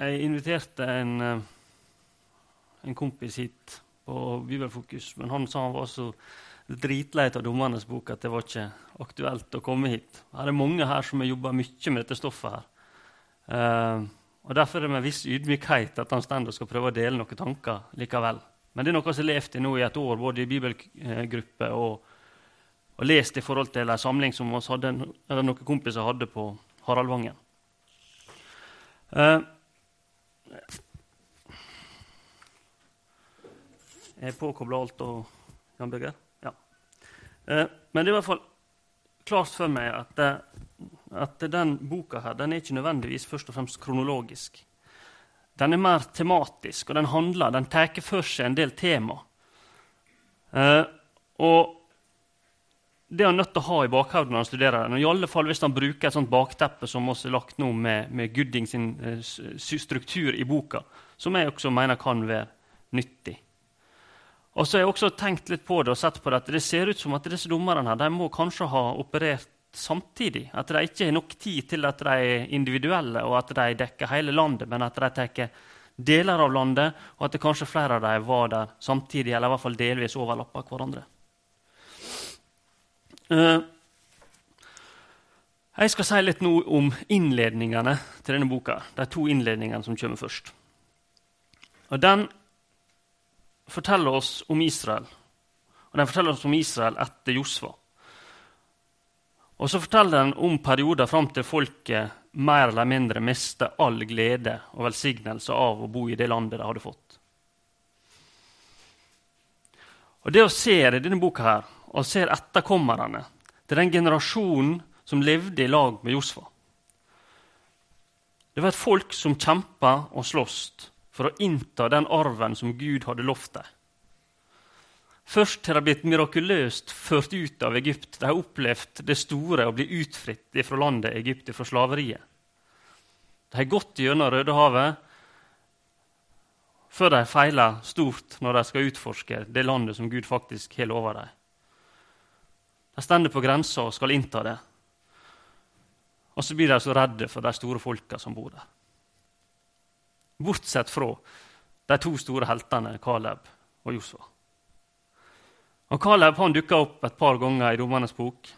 jeg inviterte en, eh, en kompis hit på Bibelfokus, men han sa han var så dritlei av Dommernes bok at det var ikke aktuelt å komme hit. Her er mange her som har jobba mye med dette stoffet. her. Uh, og Derfor er det med viss ydmykhet at han står og skal prøve å dele noen tanker likevel. Men det er noe som har levd i nå i et år, både i bibelgruppe og, og lest i forhold til en samling som hadde, noen kompiser hadde på Haraldvangen. Uh, er påkobla alt og Jan Birger? Ja. Uh, men det er i hvert fall klart for meg at, uh, at den boka her, den er ikke nødvendigvis først og fremst kronologisk. Den er mer tematisk, og den handler, den tar for seg en del tema. Uh, og det er han nødt til å ha i bakhodet når han studerer den. Og i alle fall hvis han bruker et sånt bakteppe som også er lagt nå med, med Gooding sin uh, struktur i boka, som jeg også mener kan være nyttig. Og så har jeg også tenkt litt på det og sett på det at det ser ut som at disse dommerne her, de må kanskje ha operert samtidig. At de ikke har nok tid til at de er individuelle og at de dekker hele landet, men at de tar deler av landet, og at det kanskje flere av dem var der samtidig, eller i hvert fall delvis overlapper hverandre. Uh, jeg skal si litt nå om innledningene til denne boka. De to innledningene som kommer først. Og Den forteller oss om Israel. Og den forteller oss om Israel etter Josva. Og så forteller den om perioder fram til folket mer eller mindre mister all glede og velsignelse av å bo i det landet de hadde fått. Og Det å se i denne boka her, og ser etterkommerne til den generasjonen som levde i lag med Josfa Det var et folk som kjempa og sloss for å innta den arven som Gud hadde lovt dem. Først har de blitt mirakuløst ført ut av Egypt. De har opplevd det store å bli utfritt fra landet Egypt, fra slaveriet. De har gått gjennom Rødehavet før de feiler stort når de skal utforske det landet som Gud faktisk har lova dem. De stender på grensa og skal innta det. Og så blir de så redde for de store folka som bor der. Bortsett fra de to store heltene Caleb og Josua. Og Caleb han dukka opp et par ganger i Dommernes bok.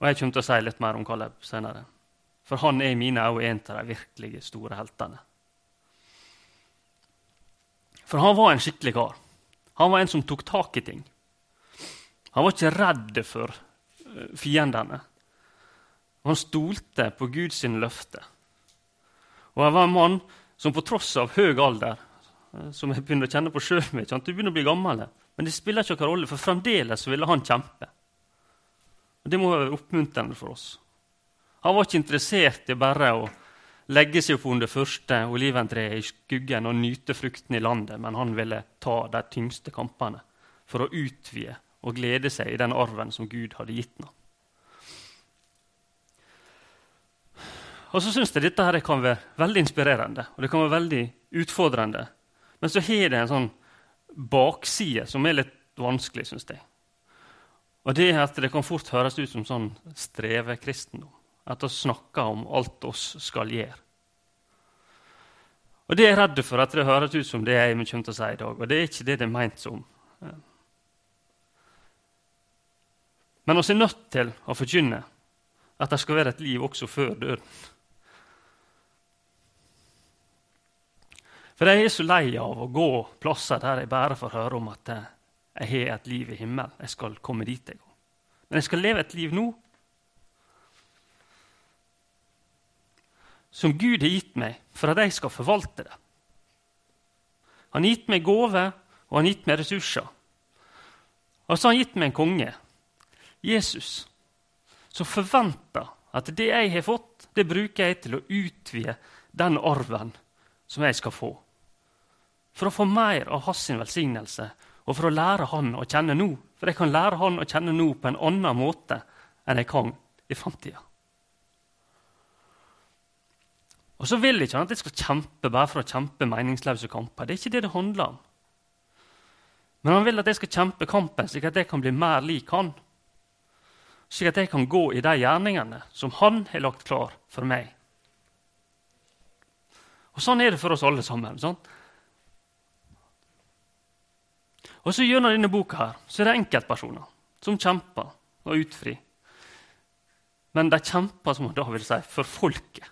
Og Jeg kommer til å si litt mer om Caleb senere. For han er i mine øyne en av de virkelig store heltene. For han var en skikkelig kar. Han var en som tok tak i ting. Han var ikke redd for eh, fiendene. Han stolte på Guds løfte. Og han var en mann som på tross av høy alder eh, som jeg begynner å kjenne på sjøl Du begynner å bli gammel, men det spiller ikke noen rolle, for fremdeles ville han kjempe. Og Det må være oppmuntrende for oss. Han var ikke interessert i bare å legge seg opp under første oliventreet i skuggen og nyte frukten i landet, men han ville ta de tyngste kampene for å utvide og glede seg i den arven som Gud hadde gitt ham. Og så syns jeg dette her kan være veldig inspirerende og det kan være veldig utfordrende. Men så har det en sånn bakside som er litt vanskelig, syns jeg. Og det er at det kan fort høres ut som sånn strevekristendom. At vi snakker om alt oss skal gjøre. Og Det er jeg redd for at det høres ut som det jeg kommer til å si i dag. Og det er ikke det det er meint som. Men vi er nødt til å forkynne at det skal være et liv også før døden. For jeg er så lei av å gå plasser der jeg bare får høre om at jeg har et liv i himmelen. Jeg skal komme dit jeg går. Men jeg skal leve et liv nå som Gud har gitt meg for at jeg skal forvalte det. Han har gitt meg gaver, og han har gitt meg ressurser. Og så har han gitt meg en konge, Jesus, som forventer at det jeg har fått, det bruker jeg til å utvide den arven som jeg skal få for å få mer av hans velsignelse og for å lære han å kjenne nå. For jeg kan lære han å kjenne nå på en annen måte enn jeg kan i framtida. Og så vil ikke han at jeg skal kjempe bare for å kjempe meningsløse kamper. Det er ikke det det handler om. Men han vil at jeg skal kjempe kampen slik at jeg kan bli mer lik han. Slik at jeg kan gå i de gjerningene som han har lagt klar for meg. Og Sånn er det for oss alle sammen. sant? Og så Gjennom denne boka her, så er det enkeltpersoner som kjemper og utfrir. Men de kjemper som da vil si, for folket.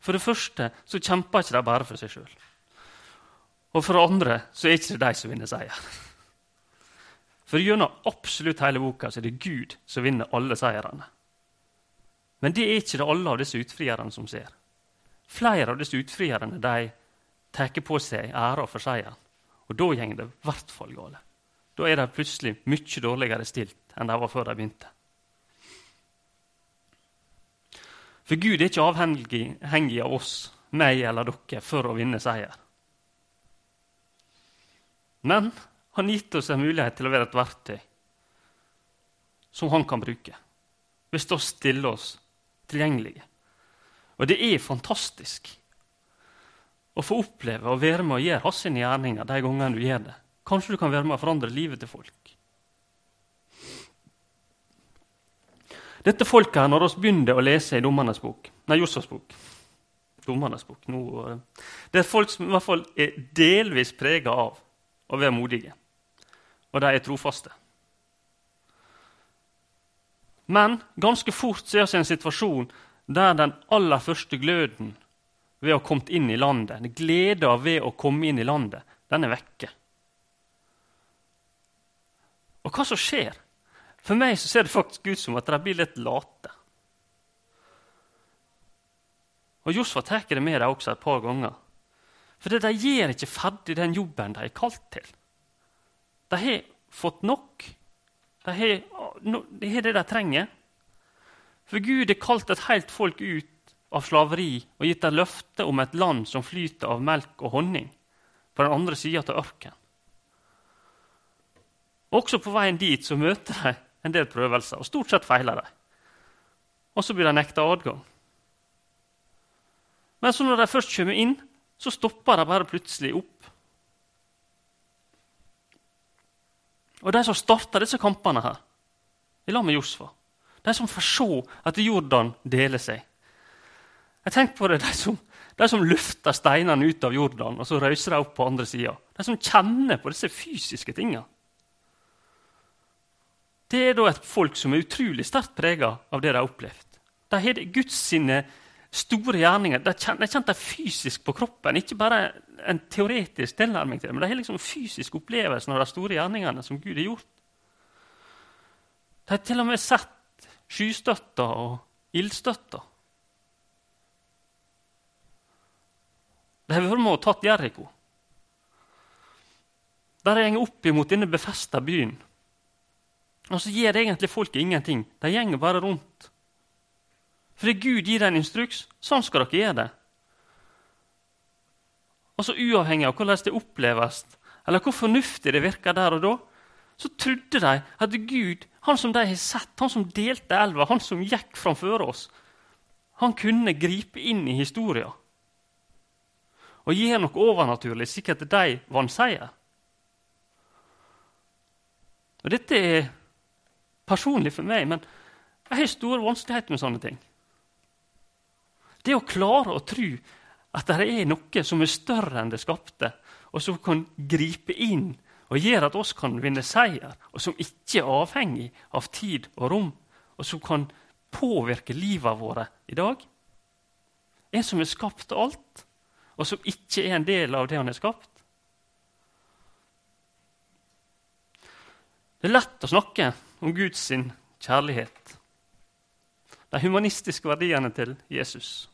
For det første så kjemper ikke de bare for seg sjøl. Og for det andre så er ikke det de som vinner seier. For gjennom absolutt hele boka så er det Gud som vinner alle seirene. Men det er ikke det alle av disse utfrierne som ser. Flere av disse utfrierne de tar på seg æra for seieren. Og da går det i hvert fall galt. Da er de plutselig mye dårligere stilt enn de var før de begynte. For Gud er ikke avhengig av oss, meg eller dere, for å vinne seier. Men han gitt oss en mulighet til å være et verktøy som han kan bruke, hvis vi stiller oss tilgjengelige. Og det er fantastisk å få oppleve å være med og gjøre hans gjerninger de gangene du gjør det. Kanskje du kan være med og forandre livet til folk. Dette folket her, når vi begynner å lese i Dommernes bok, nei, Josefs bok Dommernes bok, nå, eh, Det er folk som i hvert fall er delvis prega av å være modige. Og de er trofaste. Men ganske fort ser vi en situasjon der den aller første gløden ved å ha kommet inn i landet, gleda ved å komme inn i landet, den er vekke. Og hva som skjer? For meg så ser det faktisk ut som at de blir litt late. Og Josfa tar det med dem også et par ganger. For de gjør ikke ferdig den jobben de er kalt til. De har fått nok. De har, de har det de trenger. For Gud har kalt et helt folk ut av slaveri og gitt dem løfte om et land som flyter av melk og honning, på den andre sida av ørkenen. Også på veien dit så møter de en del prøvelser, og stort sett feiler de. Og så blir de nekta adgang. Men så når de først kommer inn, så stopper de bare plutselig opp. Og de som starter disse kampene her, i lag med Josfa, de som får se at Jordan deler seg Jeg tenker på det, De som, de som løfter steinene ut av Jordan og så røyser de opp på andre sida. De som kjenner på disse fysiske tingene. Det er da et folk som er utrolig sterkt prega av det de har opplevd. De har Guds sine store gjerninger. De har kjent det fysisk på kroppen. Ikke bare en teoretisk tilnærming til det, men de har liksom fysisk opplevelse av de store gjerningene som Gud har gjort. De har til og med sett skystøtter og ildstøtter. De har vært med og tatt Jeriko. Der de går opp imot denne befesta byen og så gjør egentlig folket ingenting. De gjenger bare rundt. Fordi Gud gir deg en instruks. Sånn skal dere gjøre det. Og så Uavhengig av hvordan det oppleves, eller hvor fornuftig det virker der og da, så trodde de at Gud, han som de har sett, han som delte elva, han som gikk framfor oss, han kunne gripe inn i historien og gjøre noe overnaturlig, slik at de vant seier. Og Dette er personlig for meg, men jeg har store vanskeligheter med sånne ting. Det å klare å tro at det er noe som er større enn det skapte, og som kan gripe inn og gjøre at oss kan vinne seier, og som ikke er avhengig av tid og rom, og som kan påvirke livet våre i dag. En som har skapt alt, og som ikke er en del av det han har skapt. Det er lett å snakke om Guds kjærlighet. De humanistiske verdiene til Jesus.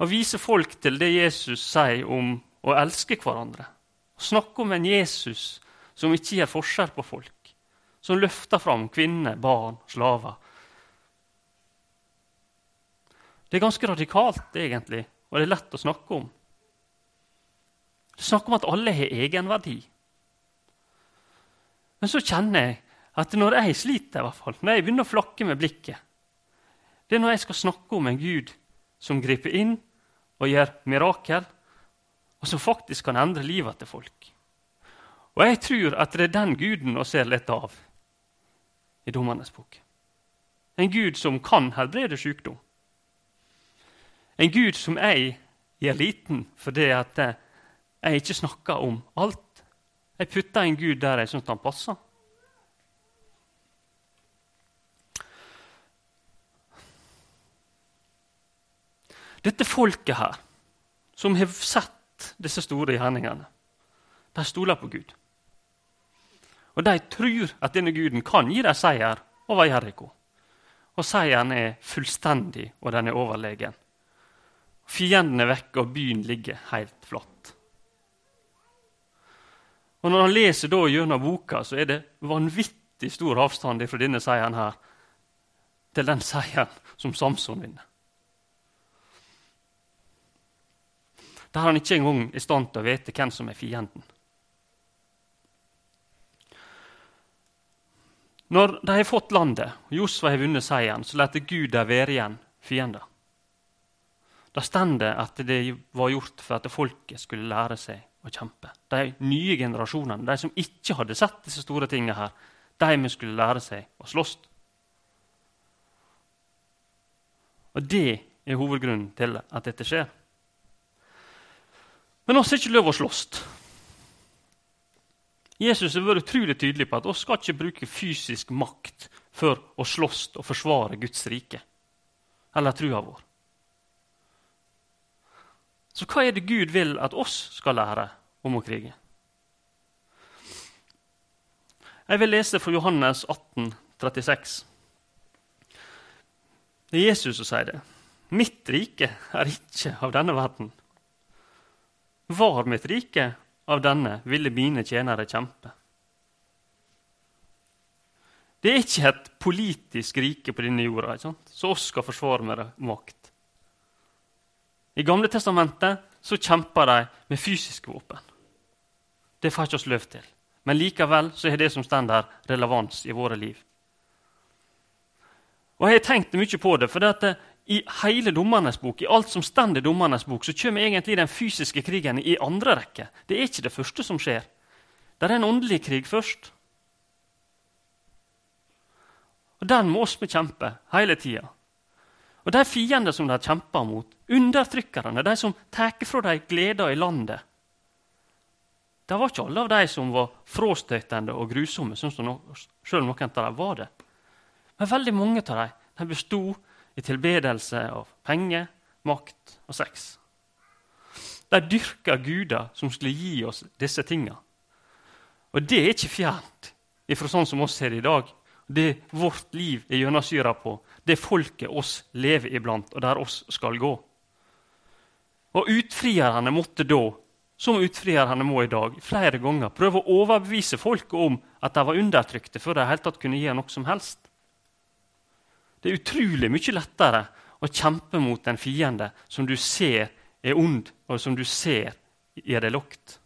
Å vise folk til det Jesus sier om å elske hverandre. Snakke om en Jesus som ikke gjør forskjell på folk. Som løfter fram kvinner, barn, slaver. Det er ganske radikalt, egentlig, og det er lett å snakke om. Det er snakk om at alle har egenverdi. Men så kjenner jeg at når jeg sliter, i hvert fall, når jeg begynner å flakke med blikket Det er når jeg skal snakke om en Gud som griper inn og gjør mirakel, og som faktisk kan endre livet til folk. Og jeg tror at det er den guden vi ser litt av i Dommernes bok. En gud som kan helbrede sykdom. En Gud som jeg gjør liten fordi at jeg ikke snakker om alt. Jeg putter en Gud der jeg syns han passer. Dette folket her, som har sett disse store gjerningene, de stoler på Gud. Og de tror at denne guden kan gi dem seier over Jeriko. Og seieren er fullstendig, og den er overlegen. Fienden er vekke, og byen ligger helt flatt. Og Når han leser da gjennom boka, så er det vanvittig stor avstand fra denne seieren her til den seieren som Samson vinner. Der han ikke engang er i stand til å vite hvem som er fienden. Når de har fått landet, og Josva har vunnet seieren, så lar Gud dem være igjen fiender. Da står det at det var gjort for at folket skulle lære seg å kjempe. De nye generasjonene, de som ikke hadde sett disse store tingene her, de skulle lære seg å slåss. Og det er hovedgrunnen til at dette skjer. Men oss er ikke lov å slåss. Jesus har vært utrolig tydelig på at vi skal ikke bruke fysisk makt for å slåss og forsvare Guds rike eller trua vår. Så hva er det Gud vil at oss skal lære om å krige? Jeg vil lese fra Johannes 18, 36. Det er Jesus som sier det. Mitt rike er ikke av denne verden. Var mitt rike av denne, ville mine tjenere kjempe. Det er ikke et politisk rike på denne jorda ikke sant? så oss skal forsvare med makt. I Gamle testamentet så kjemper de med fysiske våpen. Det får ikke oss løv til. Men likevel så er det som står der, relevans i våre liv. Og Jeg har tenkt mye på det, for det i hele Dommernes bok, i alt som står i Dommernes bok, så kommer egentlig den fysiske krigen i andre rekke. Det er ikke det første som skjer. Det er en åndelig krig først. Og Den må vi kjempe hele tida. Og de fiender som de kjemper mot, undertrykkerne, de som tar fra dem gleda i landet Det var ikke alle av de som var frastøtende og grusomme, selv om noen av dem var det. Men veldig mange av dem de bestod i tilbedelse av penger, makt og sex. De dyrka guder som skulle gi oss disse tinga. Og det er ikke fjernt ifra sånn som oss ser i dag. Det vårt liv er gjennomsyra på, det folket oss lever iblant, og der oss skal gå. Og utfrierne måtte da, som utfrierne må i dag, flere ganger prøve å overbevise folket om at de var undertrykte før de helt tatt kunne gi noe som helst. Det er utrolig mye lettere å kjempe mot en fiende som du ser er ond, og som du ser gjør deg lukt.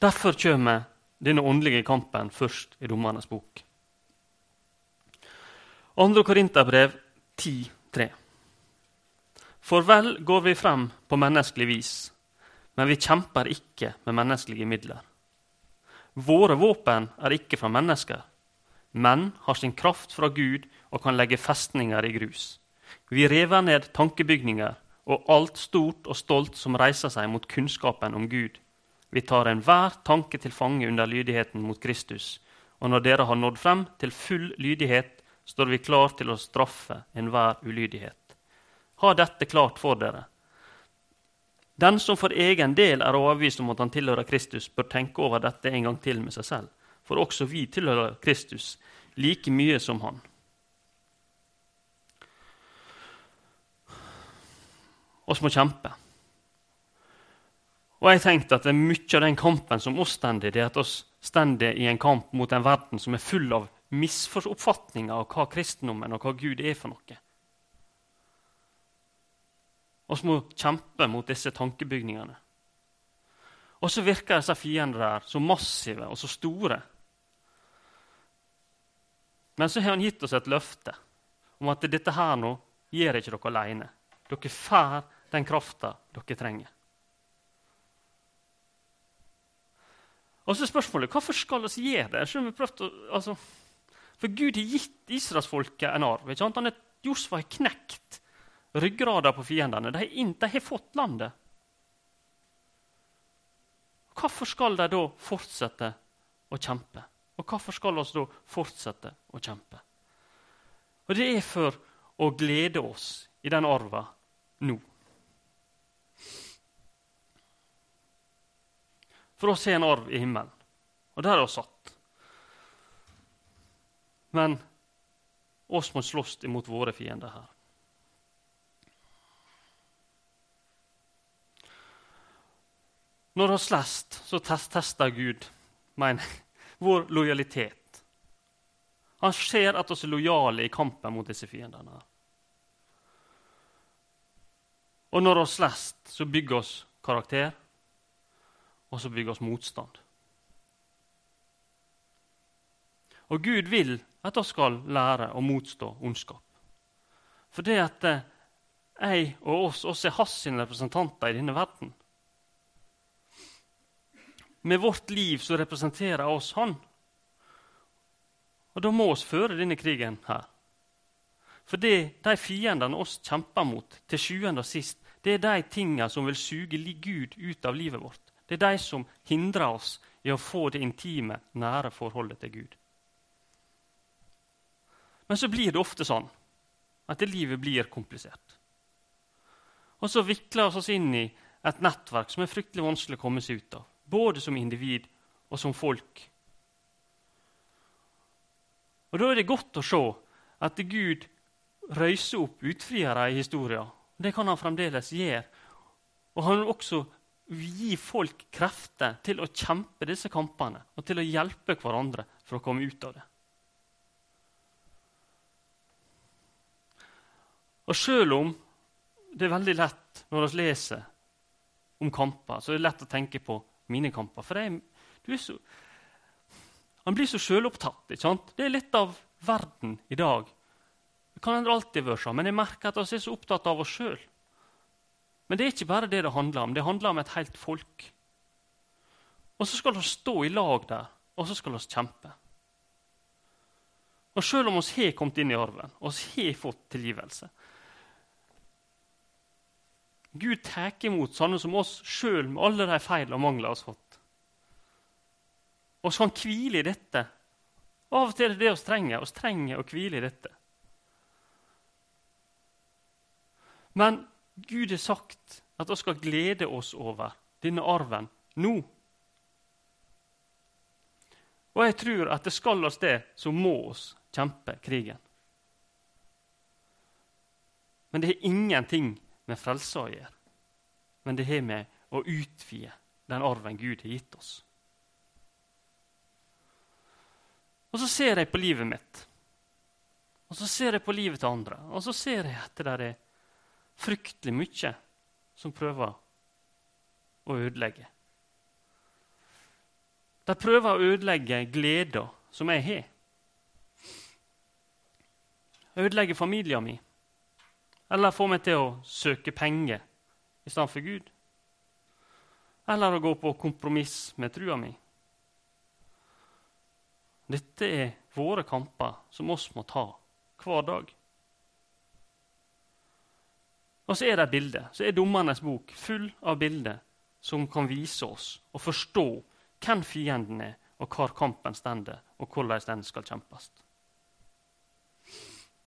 Derfor kommer denne åndelige kampen først i Dommernes bok. 2. Korinterbrev 10,3. For vel går vi frem på menneskelig vis, men vi kjemper ikke med menneskelige midler. Våre våpen er ikke fra mennesker, men har sin kraft fra Gud og kan legge festninger i grus. Vi rever ned tankebygninger og alt stort og stolt som reiser seg mot kunnskapen om Gud. Vi tar enhver tanke til fange under lydigheten mot Kristus. Og når dere har nådd frem til full lydighet, står vi klar til å straffe enhver ulydighet. Ha dette klart for dere. Den som for egen del er overbevist om at han tilhører Kristus, bør tenke over dette en gang til med seg selv for også vi tilhører Kristus like mye som han. Vi må kjempe. Og jeg tenkte at det er Mye av den kampen som oss står det er at oss står i en kamp mot en verden som er full av misforståelser av hva kristendommen og hva Gud er for noe. Vi må kjempe mot disse tankebygningene. Og så virker disse fiendene der så massive og så store men så har han gitt oss et løfte om at dette her nå gjør ikke dere alene. Dere får den krafta dere trenger. Og så er spørsmålet hvorfor skal vi gjøre det? Å, altså, for Gud har gitt israelsfolket en arv. Ikke sant? Han Josfa har knekt ryggrader på fiendene. De har fått landet. Hvorfor skal de da fortsette å kjempe? Og hvorfor skal vi da fortsette å kjempe? Og Det er for å glede oss i den arva nå. For oss er en arv i himmelen, og der er vi satt. Men oss må slåss imot våre fiender her. Når vi slåss, så tester Gud mener, vår lojalitet. Han ser at vi er lojale i kampen mot disse fiendene. Og når vi slåss, så bygger oss karakter, og så bygger oss motstand. Og Gud vil at vi skal lære å motstå ondskap. For det at eh, jeg og oss, oss er hans representanter i denne verden. Med vårt liv så representerer oss Han. Og da må vi føre denne krigen her. For det, de fiendene oss kjemper mot, til sjuende og sist, det er de tingene som vil suge Gud ut av livet vårt. Det er de som hindrer oss i å få det intime, nære forholdet til Gud. Men så blir det ofte sånn at livet blir komplisert. Og så vikler vi oss inn i et nettverk som er fryktelig vanskelig å komme seg ut av både som individ og som folk. Og Da er det godt å se at Gud røyser opp utfriere i historien. Det kan han fremdeles gjøre. Og han vil også gi folk krefter til å kjempe disse kampene og til å hjelpe hverandre for å komme ut av det. Og selv om det er veldig lett når vi leser om kamper, så er det lett å tenke på mine kamper. For jeg, så, han blir så sjølopptatt. Det er litt av verden i dag. Det kan alltid være sånn, men jeg merker at vi er så opptatt av oss sjøl. Men det er ikke bare det det handler om. Det handler om et helt folk. Og så skal vi stå i lag der, og så skal vi kjempe. Og Selv om vi har kommet inn i arven og vi har fått tilgivelse Gud tar imot sånne som oss sjøl med alle de feil og mangler vi har fått. Så kan hvile i dette. Av og til er det det vi trenger. Vi trenger å hvile i dette. Men Gud har sagt at vi skal glede oss over denne arven nå. Og jeg tror at det skal oss det, så må oss kjempe krigen. Men det er ingenting med frelse å gjøre, men det har med å utvide den arven Gud har gitt oss. Og så ser jeg på livet mitt, og så ser jeg på livet til andre, og så ser jeg at det er fryktelig mye som prøver å ødelegge. De prøver å ødelegge gleda som jeg har. Ødelegge familien min eller få meg til å søke penger i stedet for Gud. Eller å gå på kompromiss med trua mi. Dette er våre kamper som oss må ta hver dag. Og så er det et bilde. Så er Dommernes bok full av bilder som kan vise oss og forstå hvem fienden er, og hvor kampen stender, og hvordan den skal kjempes.